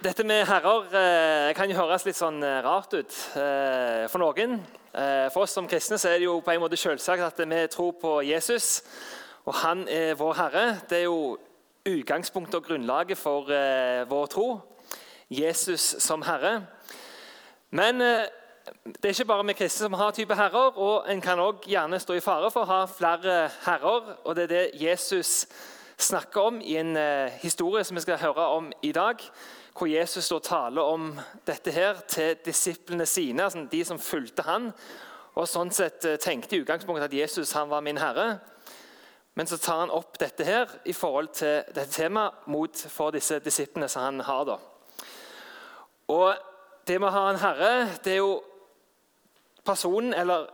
Dette med herrer eh, kan jo høres litt sånn eh, rart ut eh, for noen. For oss som kristne så er det jo på en måte selvsagt at vi tror på Jesus, og han er vår herre. Det er jo utgangspunktet og grunnlaget for vår tro. Jesus som herre. Men det er ikke bare vi kristne som har type herrer, og en kan også gjerne stå i fare for å ha flere herrer. og Det er det Jesus snakker om i en historie som vi skal høre om i dag hvor Jesus da taler om dette her til disiplene sine, altså de som fulgte han, og sånn sett eh, tenkte i utgangspunktet at Jesus han var min herre. Men så tar han opp dette her i forhold til dette temaet for disse disiplene som han har. da. Og Det med å ha en herre, det er jo personen, eller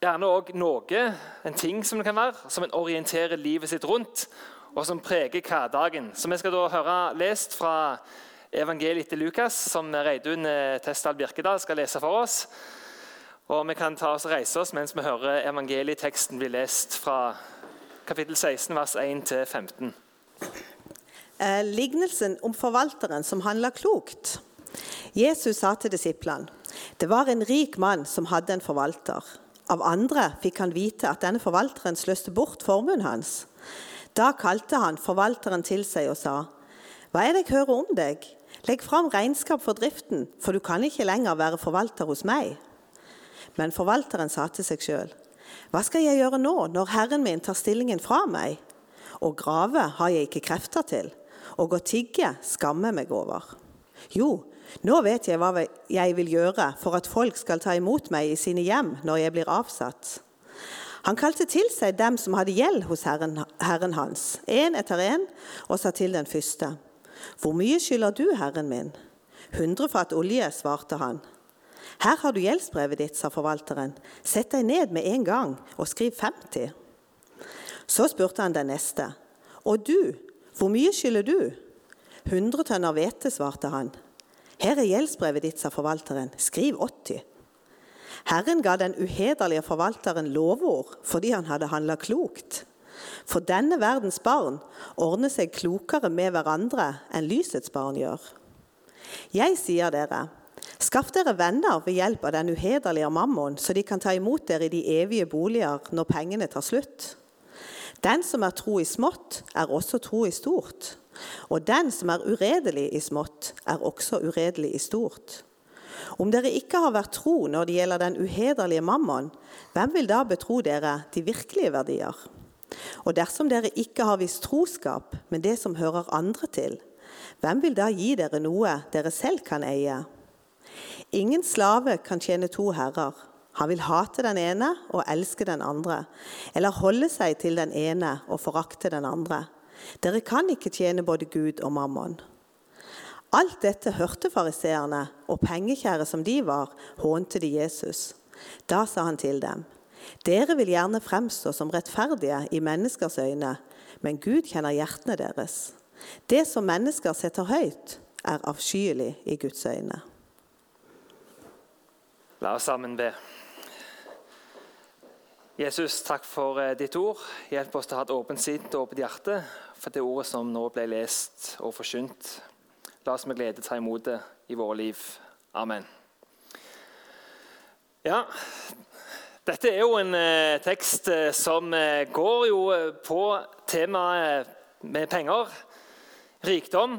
gjerne òg noe, en ting som det kan være, som en orienterer livet sitt rundt, og som preger hverdagen. Så vi skal da høre lest fra evangeliet til Lukas, som Reidun Testdal Birkedal skal lese for oss. Og Vi kan ta oss og reise oss mens vi hører evangelieteksten bli lest fra kapittel 16, vers 1-15. Eh, lignelsen om forvalteren som handla klokt. Jesus sa til disiplene det var en rik mann som hadde en forvalter. Av andre fikk han vite at denne forvalteren sløste bort formuen hans. Da kalte han forvalteren til seg og sa, Hva er det jeg hører om deg? Legg fram regnskap for driften, for du kan ikke lenger være forvalter hos meg. Men forvalteren sa til seg sjøl, hva skal jeg gjøre nå, når herren min tar stillingen fra meg? Å grave har jeg ikke krefter til, og å tigge skammer meg over. Jo, nå vet jeg hva jeg vil gjøre for at folk skal ta imot meg i sine hjem når jeg blir avsatt. Han kalte til seg dem som hadde gjeld hos herren, herren hans, én etter én, og sa til den første.: hvor mye skylder du, herren min? Hundre fat olje, svarte han. Her har du gjeldsbrevet ditt, sa forvalteren. Sett deg ned med en gang og skriv 50. Så spurte han den neste. Og du, hvor mye skylder du? Hundre tønner hvete, svarte han. Her er gjeldsbrevet ditt, sa forvalteren. Skriv 80. Herren ga den uhederlige forvalteren lovord fordi han hadde handla klokt. For denne verdens barn ordner seg klokere med hverandre enn lysets barn gjør. Jeg sier dere, skaff dere venner ved hjelp av den uhederlige mammon, så de kan ta imot dere i de evige boliger når pengene tar slutt. Den som er tro i smått, er også tro i stort. Og den som er uredelig i smått, er også uredelig i stort. Om dere ikke har vært tro når det gjelder den uhederlige mammon, hvem vil da betro dere de virkelige verdier? Og dersom dere ikke har vist troskap, med det som hører andre til, hvem vil da gi dere noe dere selv kan eie? Ingen slave kan tjene to herrer. Han vil hate den ene og elske den andre, eller holde seg til den ene og forakte den andre. Dere kan ikke tjene både Gud og mammon. Alt dette hørte fariseerne, og pengekjære som de var, hånte de Jesus. Da sa han til dem.: dere vil gjerne fremstå som rettferdige i menneskers øyne, men Gud kjenner hjertene deres. Det som mennesker setter høyt, er avskyelig i Guds øyne. La oss sammen be. Jesus, takk for eh, ditt ord. Hjelp oss til å ha et åpent sinn og åpent hjerte for det ordet som nå ble lest og forkynt. La oss med glede ta imot det i våre liv. Amen. Ja, dette er jo en eh, tekst eh, som eh, går jo på temaet med penger, rikdom.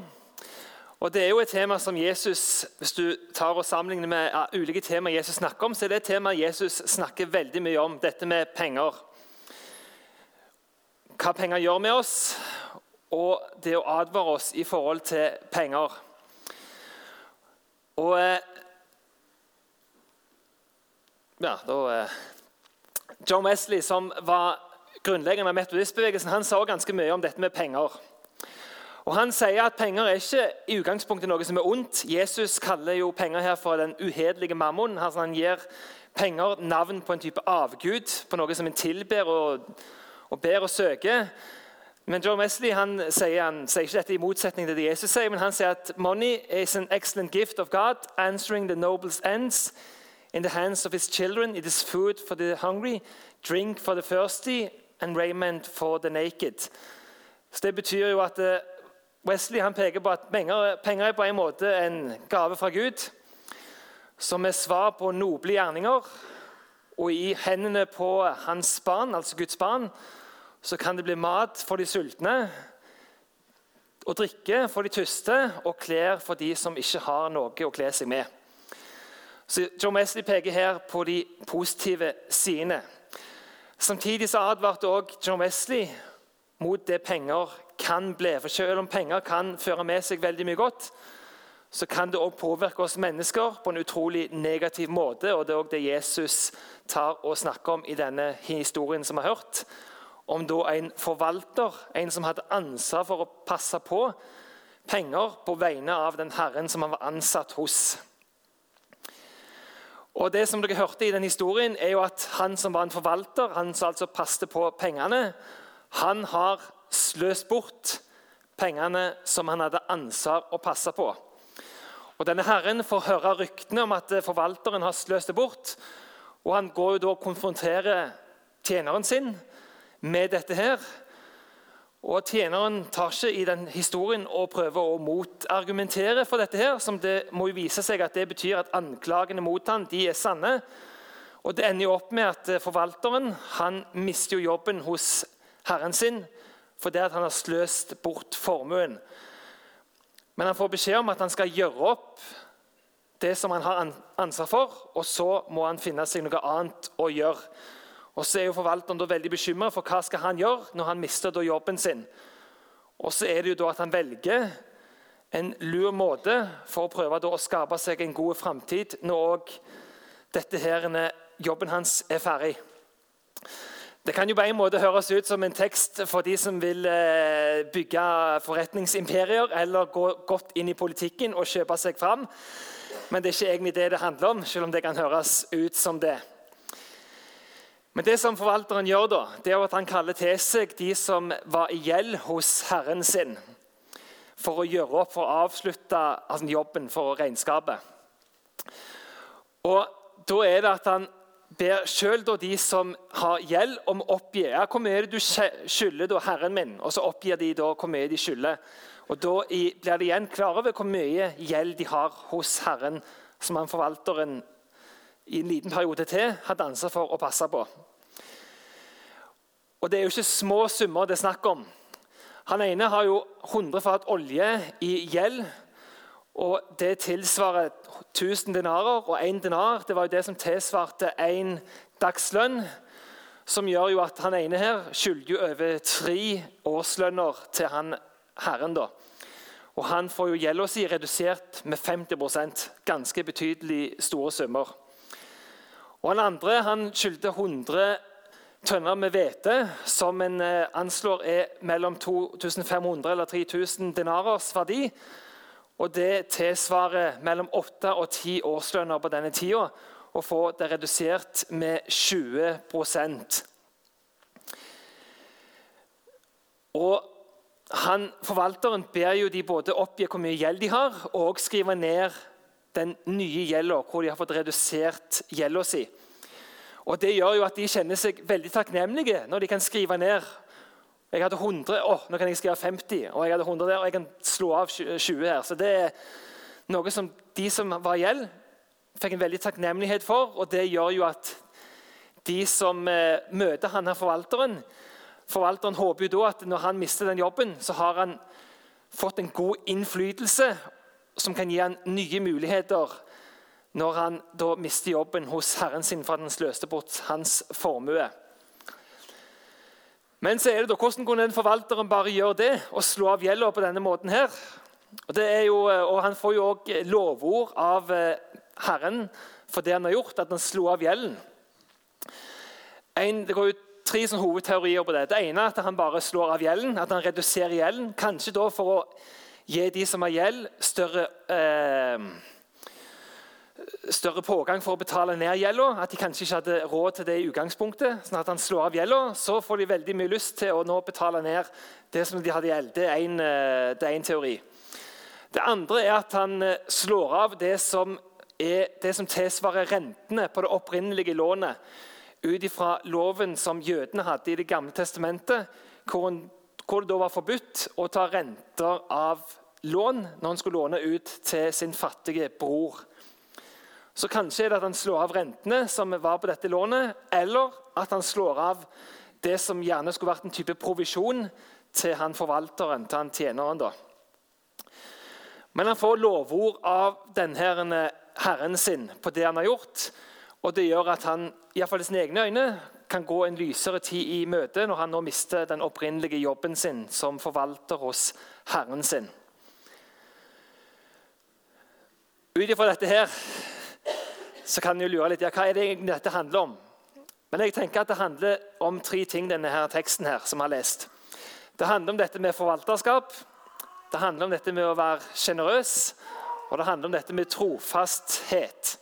Og Det er jo et tema som Jesus hvis du tar og sammenligner med ja, ulike temaer Jesus snakker om, så er det et tema Jesus snakker veldig mye om, dette med penger. Hva penger gjør med oss, og det å advare oss i forhold til penger. Og ja, da John Wesley, som var grunnleggeren av metodistbevegelsen, han sa ganske mye om dette med penger. Og Han sier at penger er ikke i utgangspunktet noe som er ondt. Jesus kaller jo penger her for den uhederlige mammon. Altså han gir penger navn på en type avgud, på noe som en tilber og, og ber og søker. Men John Wesley han sier, han sier ikke dette i motsetning til det Jesus sier, men han sier at money is an excellent gift of God, answering the nobles ends. In the hands of his children it is food for the hungry, drink for the thirsty and raiment for the naked. Så Det betyr jo at eh, Wesley han peker på at penger, er på en måte en gave fra Gud, som er svar på noble gjerninger. Og i hendene på hans barn, altså Guds barn, så kan det bli mat for de sultne, og drikke for de tyste og klær for de som ikke har noe å kle seg med. Så John Wesley peker her på de positive sidene. Samtidig så advarte også John Wesley mot det penger kan bli. For selv om penger kan føre med seg veldig mye godt, så kan det også påvirke oss mennesker på en utrolig negativ måte. og Det er også det Jesus tar og snakker om i denne historien som vi har hørt. Om da en forvalter, en som hadde ansvar for å passe på penger på vegne av den herren som han var ansatt hos. Og det som dere hørte i den historien, er jo at Han som var en forvalter, han som altså passet på pengene, han har sløst bort pengene som han hadde ansvar å passe på. Og Denne herren får høre ryktene om at forvalteren har sløst det bort. og Han går jo da og konfronterer tjeneren sin med dette. her. Og Tjeneren tar ikke i den historien og prøver å motargumentere for dette. her, som Det må jo vise seg at det betyr at anklagene mot ham, de er sanne. Og Det ender jo opp med at forvalteren han mister jo jobben hos herren sin fordi han har sløst bort formuen. Men han får beskjed om at han skal gjøre opp det som han har ansvar for, og så må han finne seg noe annet å gjøre. Og så er jo Forvalteren da veldig bekymra for hva skal han gjøre når han mister jobben sin. Og så er det jo da at han velger en lur måte for å prøve å skape seg en god framtid når dette jobben hans er ferdig. Det kan jo på en måte høres ut som en tekst for de som vil eh, bygge forretningsimperier eller gå godt inn i politikken og kjøpe seg fram. Men det er ikke egentlig det det handler om, selv om det kan høres ut som det. Men det som forvalteren gjør, da, det er at han kaller til seg de som var i gjeld hos herren sin, for å gjøre opp, for å avslutte altså, jobben for regnskapet. Og Da er det at han ber sjøl de som har gjeld, om å oppgi ja, hvor mye er det du skylder da, herren min. Og så oppgir de da hvor mye de skylder. Og Da blir de igjen klar over hvor mye gjeld de har hos herren, som han forvalteren i en liten periode til hadde ansvar for å passe på. Og Det er jo ikke små summer det er snakk om. Han ene har jo 100 fat olje i gjeld. Og Det tilsvarer 1000 dinarer, og én dinar det var jo det som tilsvarte én dagslønn. Som gjør jo at han ene her skylder jo over tre årslønner til han herren. da. Og Han får jo gjelda si redusert med 50 ganske betydelig store summer. Og Han andre han skyldte 100 tønner med hvete, som en eh, anslår er mellom 2500 eller 3000 dinarers verdi. Og Det tilsvarer mellom åtte og ti årslønner på denne tida. Og få det redusert med 20% Og han, Forvalteren ber jo de både oppgi hvor mye gjeld de har, og skrive ned den nye gjelda, hvor de har fått redusert gjelda si. Og Det gjør jo at de kjenner seg veldig takknemlige når de kan skrive ned jeg hadde 100, å, nå kan jeg skrive 50, og jeg hadde 100 der, og jeg kan slå av 20 her. Så det er noe som de som var i gjeld, fikk en veldig takknemlighet for. Og det gjør jo at de som eh, møter han her forvalteren Forvalteren håper jo da at når han mister den jobben, så har han fått en god innflytelse som kan gi han nye muligheter når han da mister jobben hos herren sin for at han sløste bort hans formue. Men så er det da, hvordan kunne en forvalteren bare gjøre det og slå av gjelda på denne måten? her? Og, jo, og Han får jo òg lovord av eh, Herren for det han har gjort, at han slo av gjelden. En, det går jo tre sånn hovedteorier på det. Det ene er at han bare slår av gjelden, at han reduserer gjelden. Kanskje da for å gi de som har gjeld, større eh, større pågang for å betale ned gjelda. At de kanskje ikke hadde råd til det i utgangspunktet. sånn at han slår av gjelda, Så får de veldig mye lyst til å nå betale ned det som de hadde gjeld. Det er en, eh, en teori. Det andre er at han eh, slår av det som, er, det som tilsvarer rentene på det opprinnelige lånet ut ifra loven som jødene hadde i Det gamle testamentet, hvor, hvor det da var forbudt å ta renter av lån når han skulle låne ut til sin fattige bror. Så kanskje er det at han slår av rentene som var på dette lånet, eller at han slår av det som gjerne skulle vært en type provisjon til han forvalteren, til han tjeneren. da. Men han får lovord av denne herren sin på det han har gjort. Og det gjør at han i, fall i sine egne øyne, kan gå en lysere tid i møte når han nå mister den opprinnelige jobben sin som forvalter hos herren sin. Ut ifra dette her så kan en lure litt ja, hva er det egentlig dette handler om. Men jeg tenker at det handler om tre ting, denne her teksten her, som vi har lest. Det handler om dette med forvalterskap, det handler om dette med å være sjenerøs, og det handler om dette med trofasthet.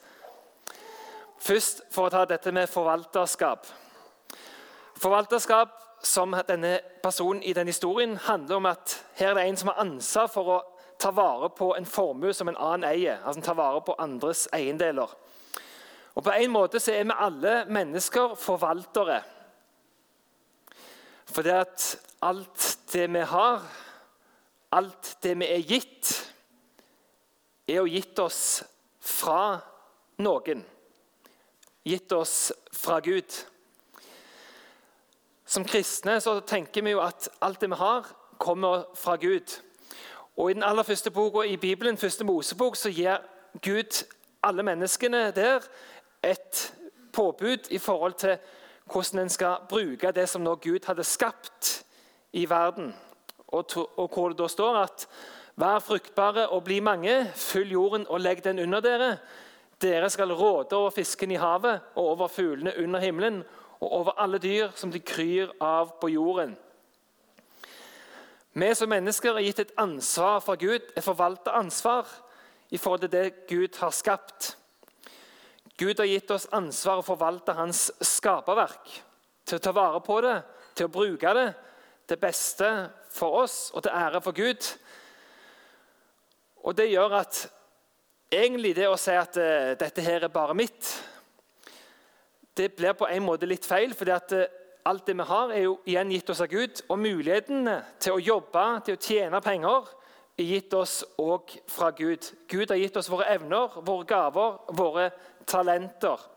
Først for å ta dette med forvalterskap. Forvalterskap som denne personen i denne historien handler om at her er det en som har ansvar for å ta vare på en formue som en annen eier. altså ta vare på andres eiendeler. Og På en måte så er vi alle mennesker forvaltere. For det at alt det vi har, alt det vi er gitt, er jo gitt oss fra noen. Gitt oss fra Gud. Som kristne så tenker vi jo at alt det vi har, kommer fra Gud. Og I den aller første boka i Bibelen, første Mosebok, så gir Gud alle menneskene der et påbud i forhold til hvordan en skal bruke det som nå Gud hadde skapt i verden. Og, og hvor det da står at Vær fruktbare og bli mange, fyll jorden og legg den under dere. Dere skal råde over fisken i havet og over fuglene under himmelen og over alle dyr som de kryr av på jorden. Vi som mennesker er gitt et ansvar fra Gud, et forvalteransvar i forhold til det Gud har skapt. Gud har gitt oss ansvar å forvalte hans skaperverk, til å ta vare på det, til å bruke det til beste for oss og til ære for Gud. Og Det gjør at egentlig det å si at uh, dette her er bare mitt, det blir på en måte litt feil. fordi at uh, alt det vi har, er jo igjen gitt oss av Gud. Og mulighetene til å jobbe, til å tjene penger, er gitt oss òg fra Gud. Gud har gitt oss våre evner, våre gaver, våre talenter.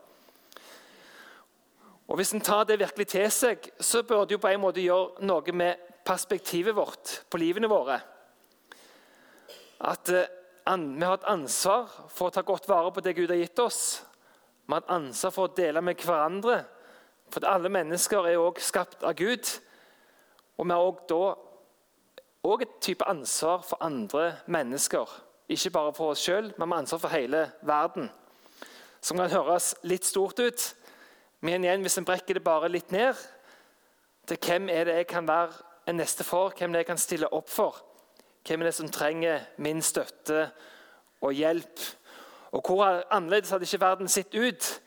Og Hvis en tar det virkelig til seg, så bør det jo på en måte gjøre noe med perspektivet vårt på livene våre. At eh, vi har et ansvar for å ta godt vare på det Gud har gitt oss. Vi har et ansvar for å dele med hverandre. For alle mennesker er også skapt av Gud. Og vi har også da også et type ansvar for andre mennesker. Ikke bare for oss sjøl, men med ansvar for hele verden. Som kan høres litt stort ut, men igjen, hvis en brekker det bare litt ned til hvem er det jeg kan være en neste for, hvem er det jeg kan stille opp for, hvem er det som trenger min støtte og hjelp? Og Hvor annerledes hadde ikke verden sett ut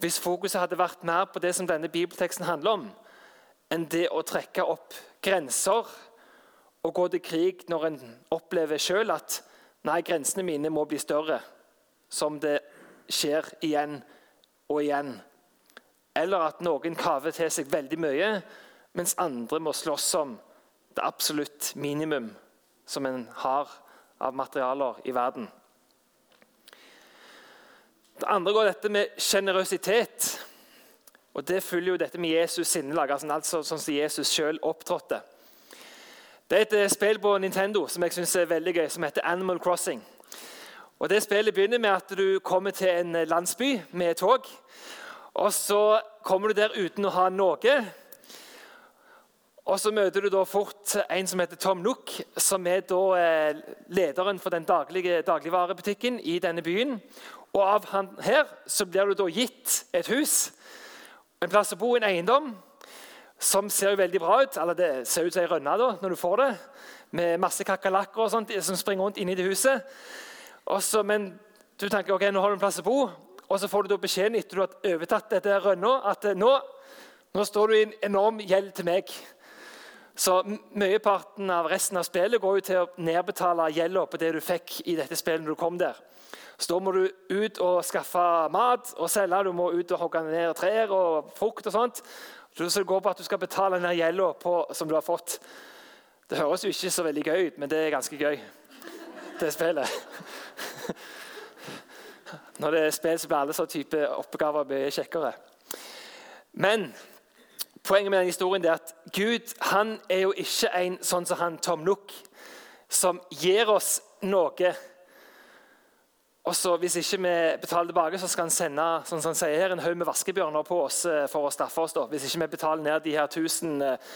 hvis fokuset hadde vært mer på det som denne bibelteksten handler om, enn det å trekke opp grenser og gå til krig når en opplever sjøl at nei, grensene mine må bli større, som det skjer igjen og igjen. Eller at noen kaver til seg veldig mye, mens andre må slåss om det absolutt minimum som en har av materialer i verden. Det andre går dette med sjenerøsitet. Og Det følger jo dette med Jesus' sinnelag, altså, altså sånn som Jesus sjøl opptrådte. Det er et eh, spill på Nintendo som jeg synes er veldig gøy, som heter Animal Crossing. Og det Spillet begynner med at du kommer til en eh, landsby med tog. og Så kommer du der uten å ha noe. Og Så møter du da fort en som heter Tom Nook, som er da eh, lederen for den daglige dagligvarebutikken i denne byen. Og Av han her så blir du da gitt et hus, en plass å bo, en eiendom, som ser jo veldig bra ut. Eller det ser ut som ei rønne da, når du får det, med masse kakerlakker og sånt som springer rundt inni det huset. Også, men du tenker ok, nå har du en plass å bo, og så får du da beskjeden etter du har overtatt dette rønna, at eh, nå, nå står du i en enorm gjeld til meg. Så Mesteparten av resten av spillet går jo til å nedbetale gjelda på det du fikk i dette spillet når du kom der. Så Da må du ut og skaffe mat og selge. Du må ut og hogge ned trær og frukt. og sånt. Så det går på at du skal betale ned gjelda som du har fått. Det høres jo ikke så veldig gøy ut, men det er ganske gøy, det spillet. Når det er spill, så blir alle sånne type oppgaver mye kjekkere. Men poenget med denne historien er at Gud han er jo ikke en sånn som han Tom Nook, som gir oss noe. Og så Hvis ikke vi betaler tilbake, så skal han sende sånn som han sier her, en haug med vaskebjørner på oss eh, for å straffe oss. da. Hvis ikke vi betaler ned de her 1000 eh,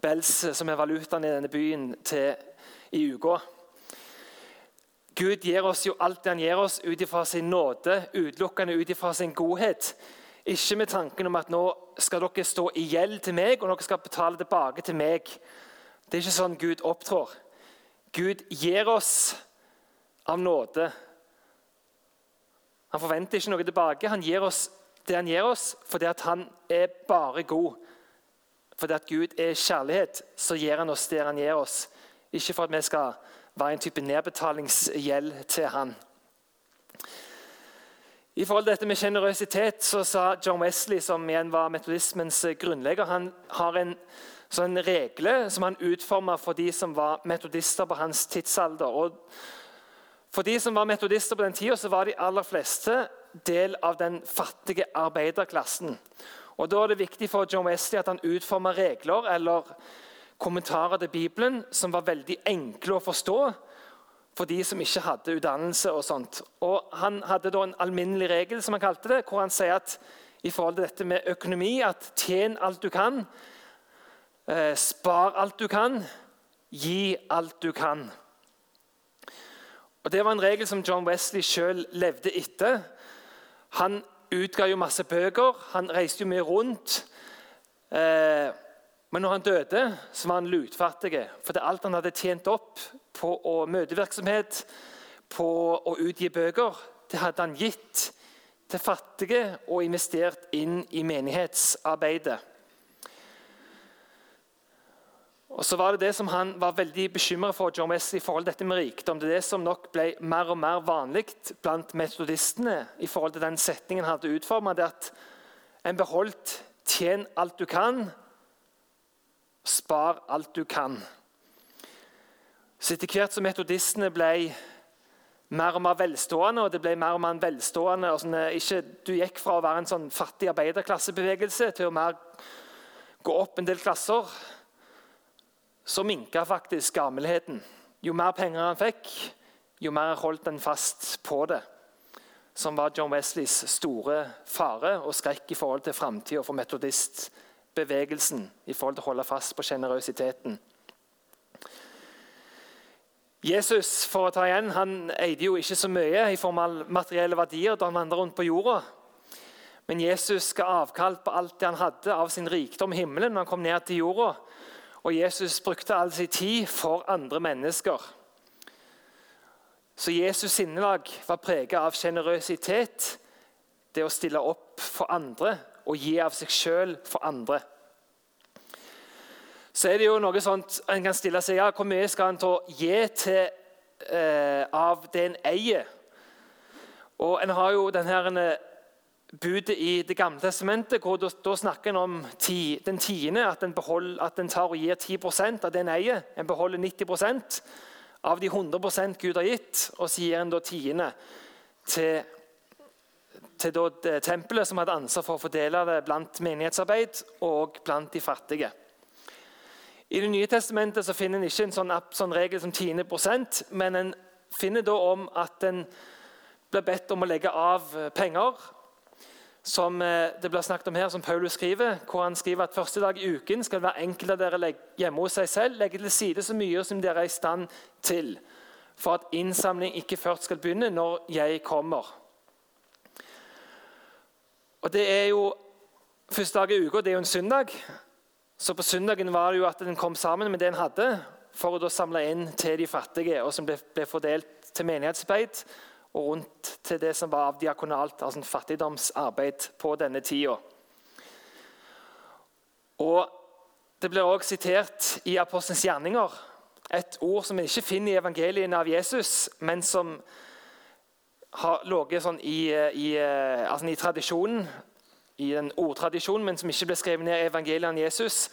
bells eh, som er valutaen i denne byen til i uka. Gud gir oss jo alt det han gir oss ut ifra sin nåde, utelukkende ut ifra sin godhet. Ikke med tanken om at nå skal dere stå i gjeld til meg, og dere skal betale tilbake til meg. Det er ikke sånn Gud opptrår. Gud gir oss av nåde. Han forventer ikke noe tilbake. Han gir oss det han gir oss fordi han er bare god. Fordi at Gud er kjærlighet, så gir han oss det han gir oss. Ikke for at vi skal være en type nedbetalingsgjeld til han. I forhold til dette med generøsitet så sa John Wesley, som igjen var metodismens grunnlegger, han har en sånn regle som han utforma for de som var metodister på hans tidsalder. Og for de som var metodister på den tida, var de aller fleste del av den fattige arbeiderklassen. Og Da er det viktig for John Wesley at han utforma regler eller kommentarer til Bibelen som var veldig enkle å forstå for de som ikke hadde utdannelse. og sånt. Og Han hadde da en alminnelig regel som han kalte det, hvor han sier at i forhold til dette med økonomi at tjen alt du kan, eh, spar alt du kan, gi alt du kan. Og Det var en regel som John Wesley sjøl levde etter. Han utga jo masse bøker, han reiste jo mye rundt. Eh, men når han døde, så var han lutfattig. For det alt han hadde tjent opp på å møtevirksomhet, på å utgi bøker, det hadde han gitt til fattige og investert inn i menighetsarbeidet. Og så var det det som Han var veldig bekymret for John Wesley, i forhold til dette med rikdom. Det er det som nok ble mer og mer vanlig blant metodistene i forhold til den setningen han hadde utforma. At en beholdt 'tjen alt du kan', Spar alt du kan. Så Etter hvert som metodistene ble mer og mer velstående, og det ble mer og mer velstående og sånn, ikke, Du gikk fra å være en sånn fattig arbeiderklassebevegelse til å mer gå opp en del klasser. Så minka faktisk gammelheten. Jo mer penger han fikk, jo mer holdt han fast på det. Som var John Wesleys store fare og skrekk i forhold til framtida for metodist bevegelsen i forhold til å holde fast på sjenerøsiteten. Jesus for å ta igjen, han eide jo ikke så mye i form av materielle verdier da han vandret rundt på jorda. Men Jesus ga avkall på alt det han hadde av sin rikdom i himmelen når han kom ned til jorda. Og Jesus brukte all sin tid for andre mennesker. Så Jesus' sinnelag var preget av sjenerøsitet, det å stille opp for andre og gi av seg sjøl for andre. Så er det jo noe sånt En kan stille seg ja, hvor mye skal en gi til eh, av det en eier. Og En har jo denne budet i Det gamle testamentet, hvor da, da snakker en om ti, den tiende. At en, behold, at en tar og gir 10 av det en eier. En beholder 90% av de 100% Gud har gitt. Og så gir en da tiende til til da, tempelet, som hadde ansvar for å fordele det blant menighetsarbeid og blant de fattige. I Det nye testamentet så finner en ikke en sånn, sånn regel som 10% men en finner da om at en blir bedt om å legge av eh, penger. Som eh, det blir snakket om her, som Paulus skriver, hvor han skriver at første dag i uken skal hver enkelt av dere hjemme hos seg selv legge til side så mye som dere er i stand til, for at innsamling ikke først skal begynne når jeg kommer. Og det er jo Første dag i uka det er jo en søndag. Så På søndagen var det jo at en kom sammen med det en hadde, for å da samle inn til de fattige, og som ble, ble fordelt til menighetsarbeid og rundt til det som var av diakonalt, altså fattigdomsarbeid på denne tida. Og Det blir også sitert i Apostelens gjerninger, et ord som vi ikke finner i evangeliene av Jesus, men som har ligget sånn i, i, altså i, tradisjonen, i den ordtradisjonen, men som ikke ble skrevet ned i evangeliet av Jesus.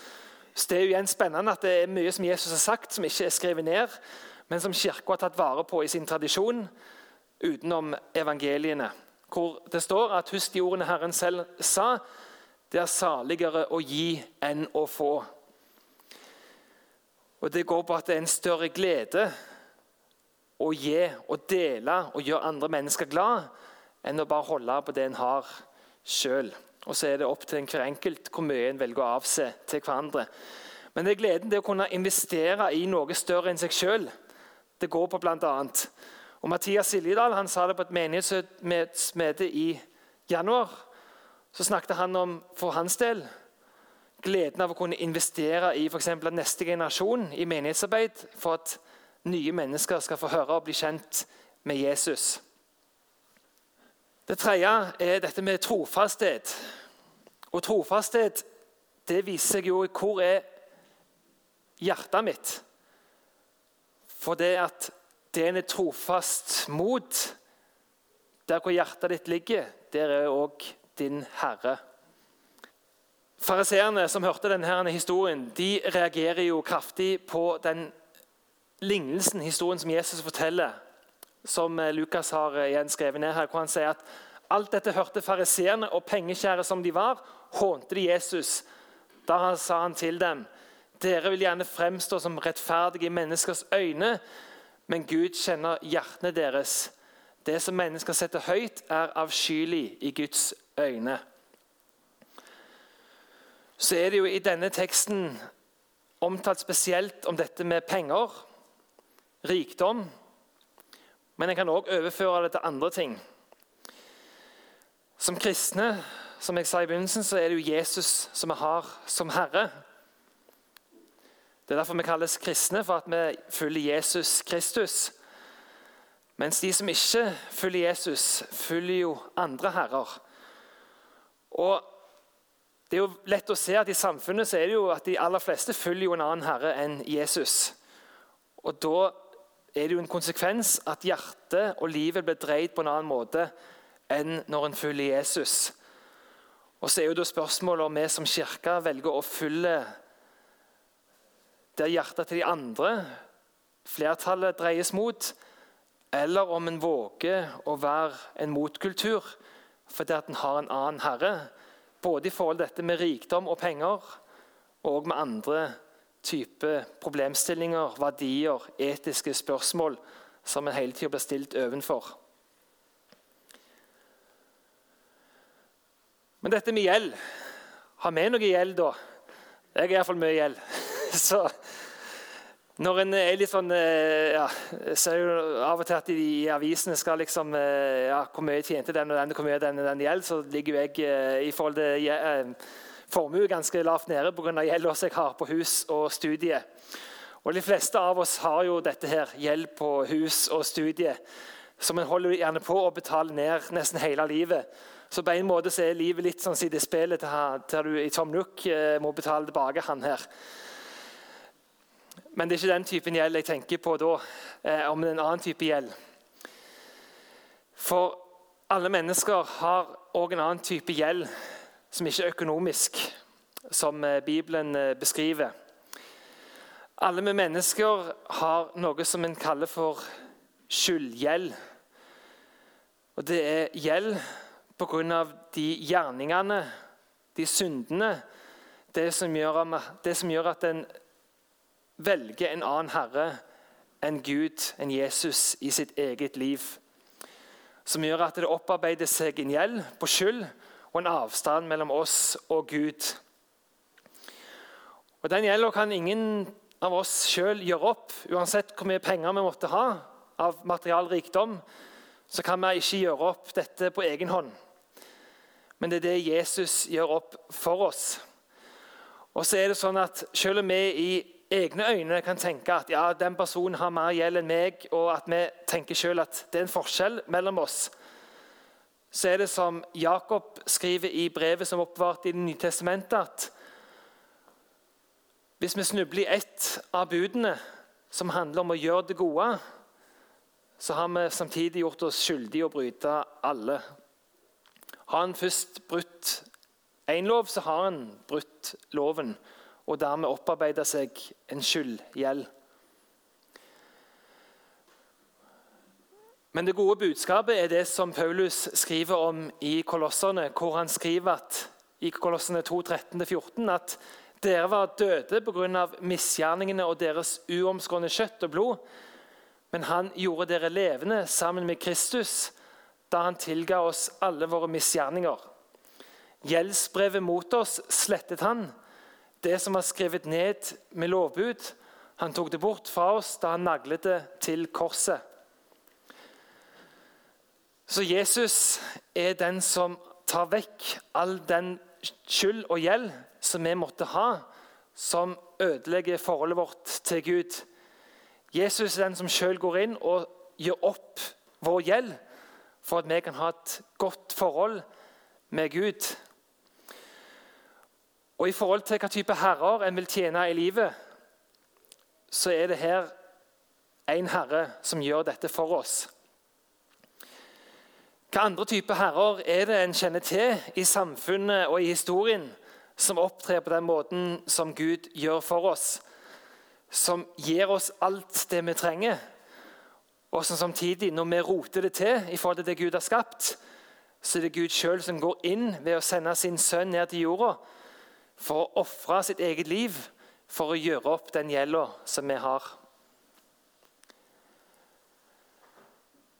Så Det er jo igjen spennende at det er mye som Jesus har sagt, som ikke er skrevet ned, men som Kirka har tatt vare på i sin tradisjon utenom evangeliene. Hvor det står at 'husk de ordene Herren selv sa', det er saligere å gi enn å få. Og Det går på at det er en større glede å gi og dele og gjøre andre mennesker glad enn å bare holde på det en har sjøl. Og så er det opp til hver enkelt hvor mye en velger å avse til hverandre. Men det er gleden til å kunne investere i noe større enn seg sjøl. Det går på bl.a. Og Mathias Siljedal han sa det på et menighetsmøte i januar. Så snakket han om for hans del gleden av å kunne investere i eksempel, neste generasjon i menighetsarbeid for at nye mennesker skal få høre og bli kjent med Jesus. Det tredje er dette med trofasthet. Og trofasthet det viser seg jo hvor er hjertet mitt. For det at det en er trofast mot, der hvor hjertet ditt ligger, der er òg din Herre. Fariseerne som hørte denne historien, de reagerer jo kraftig på den lignelsen, historien som Jesus forteller som eh, Lukas har eh, igjen skrevet ned her, hvor han sier at alt dette hørte fariseerne, og pengekjære som de var, hånte de Jesus. Da sa han til dem, dere vil gjerne fremstå som rettferdige i menneskers øyne, men Gud kjenner hjertene deres. Det som mennesker setter høyt, er avskyelig i Guds øyne. Så er det jo i denne teksten omtalt spesielt om dette med penger, rikdom, men en kan òg overføre det til andre ting. Som kristne som jeg sa i begynnelsen, så er det jo Jesus som vi har som Herre. Det er derfor vi kalles kristne, for at vi følger Jesus Kristus. Mens de som ikke følger Jesus, følger jo andre herrer. Og Det er jo lett å se at i samfunnet så er det jo at de aller fleste følger jo en annen herre enn Jesus. Og Da er det jo en konsekvens at hjertet og livet blir dreid på en annen måte enn når en følger Jesus. Og så er jo da spørsmålet om vi som kirke velger å følge der hjertet til de andre, flertallet, dreies mot, eller om en våger å være en motkultur fordi at en har en annen herre. Både i forhold til dette med rikdom og penger, og med andre type problemstillinger, verdier, etiske spørsmål som en hele tida blir stilt ovenfor. Men dette med gjeld Har vi noe gjeld, da? Jeg har iallfall mye gjeld. Så når en er litt sånn eh, ja, ser jo Av og til at i avisene skal liksom eh, ja, Hvor mye tjente den og den, hvor mye den den gjeld, så ligger jo jeg eh, i forhold til formue ganske lavt nede pga. gjelda jeg har på hus og studie. Og De fleste av oss har jo dette her, gjeld på hus og studie, som en holder gjerne på å betale ned nesten hele livet. Så på en måte så er livet litt sånn sidespillet til, til du i Tom Nook eh, må betale tilbake han her. Men det er ikke den typen gjeld jeg tenker på da, eh, om en annen type gjeld. For alle mennesker har òg en annen type gjeld som ikke er økonomisk, som eh, Bibelen eh, beskriver. Alle vi mennesker har noe som en kaller for skyldgjeld. Og det er gjeld pga. de gjerningene, de syndene, det som, gjør, det som gjør at en velger en annen herre enn Gud, enn Jesus, i sitt eget liv. Som gjør at det opparbeider seg en gjeld på skyld og en avstand mellom oss og Gud. Og Den gjelda kan ingen av oss sjøl gjøre opp, uansett hvor mye penger vi måtte ha av material rikdom. Så kan vi ikke gjøre opp dette på egen hånd men det er det Jesus gjør opp for oss. Og så er det sånn at Selv om vi i egne øyne kan tenke at ja, den personen har mer gjeld enn meg, og at vi tenker selv at det er en forskjell mellom oss, så er det som Jakob skriver i brevet som er oppbevart i Det nye testamentet, at hvis vi snubler i ett av budene, som handler om å gjøre det gode, så har vi samtidig gjort oss skyldige i å bryte alle. Har han først brutt én lov, så har han brutt loven. og dermed opparbeida seg en skyldgjeld. Men det gode budskapet er det som Paulus skriver om i Kolosserne, hvor han skriver at, i Kolosserne 2, 13-14 at dere var døde pga. misgjerningene og deres uomskårne kjøtt og blod, men han gjorde dere levende sammen med Kristus da han tilga oss alle våre misgjerninger. Gjeldsbrevet mot oss slettet han, det som var skrevet ned med lovbud. Han tok det bort fra oss da han naglet det til korset. Så Jesus er den som tar vekk all den skyld og gjeld som vi måtte ha, som ødelegger forholdet vårt til Gud. Jesus er den som sjøl går inn og gjør opp vår gjeld for at vi kan ha et godt forhold med Gud. Og I forhold til hva type herrer en vil tjene i livet, så er det her en herre som gjør dette for oss. Hva andre typer herrer er det en kjenner til i samfunnet og i historien som opptrer på den måten som Gud gjør for oss? Som gir oss alt det vi trenger, og som samtidig, når vi roter det til i forhold til det Gud har skapt, så er det Gud sjøl som går inn ved å sende sin sønn ned til jorda for å ofre sitt eget liv for å gjøre opp den gjelda som vi har.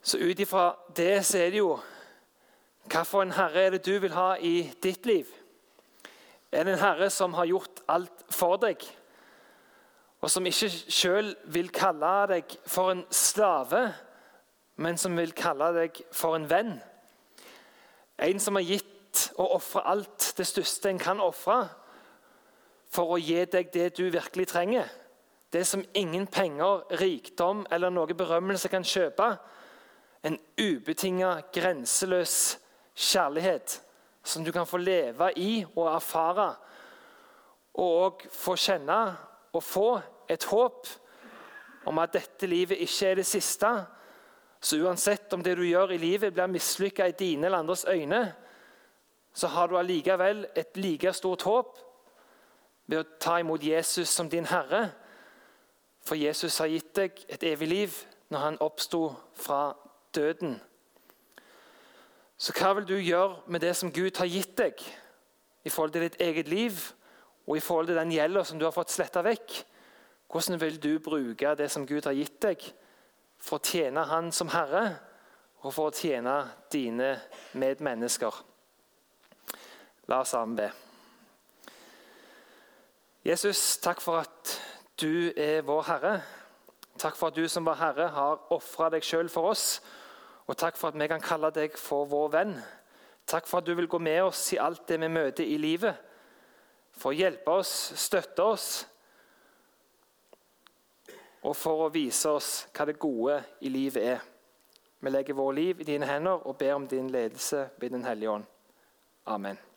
Så ut ifra det så er det jo Hvilken herre er det du vil ha i ditt liv? Er det en herre som har gjort alt for deg, og som ikke sjøl vil kalle deg for en slave, men som vil kalle deg for en venn? En som har gitt og ofra alt det største en kan ofre, for å gi deg det du virkelig trenger. Det som ingen penger, rikdom eller noe berømmelse kan kjøpe en ubetinga, grenseløs kjærlighet som du kan få leve i og erfare. Og òg få kjenne og få et håp om at dette livet ikke er det siste. Så uansett om det du gjør i livet, blir mislykka i dine eller andres øyne, så har du allikevel et like stort håp ved å ta imot Jesus som din herre. For Jesus har gitt deg et evig liv når han oppsto fra døden. Så hva vil du gjøre med det som Gud har gitt deg i forhold til ditt eget liv og i forhold til den gjelda som du har fått sletta vekk? Hvordan vil du bruke det som Gud har gitt deg, for å tjene Han som Herre og for å tjene dine medmennesker? La oss sammen be. Jesus, takk for at du er vår Herre. Takk for at du som var Herre har ofra deg sjøl for oss og takk for at vi kan kalle deg for vår venn. Takk for at du vil gå med oss i alt det vi møter i livet. For å hjelpe oss, støtte oss, og for å vise oss hva det gode i livet er. Vi legger vårt liv i dine hender og ber om din ledelse ved Den hellige ånd. Amen.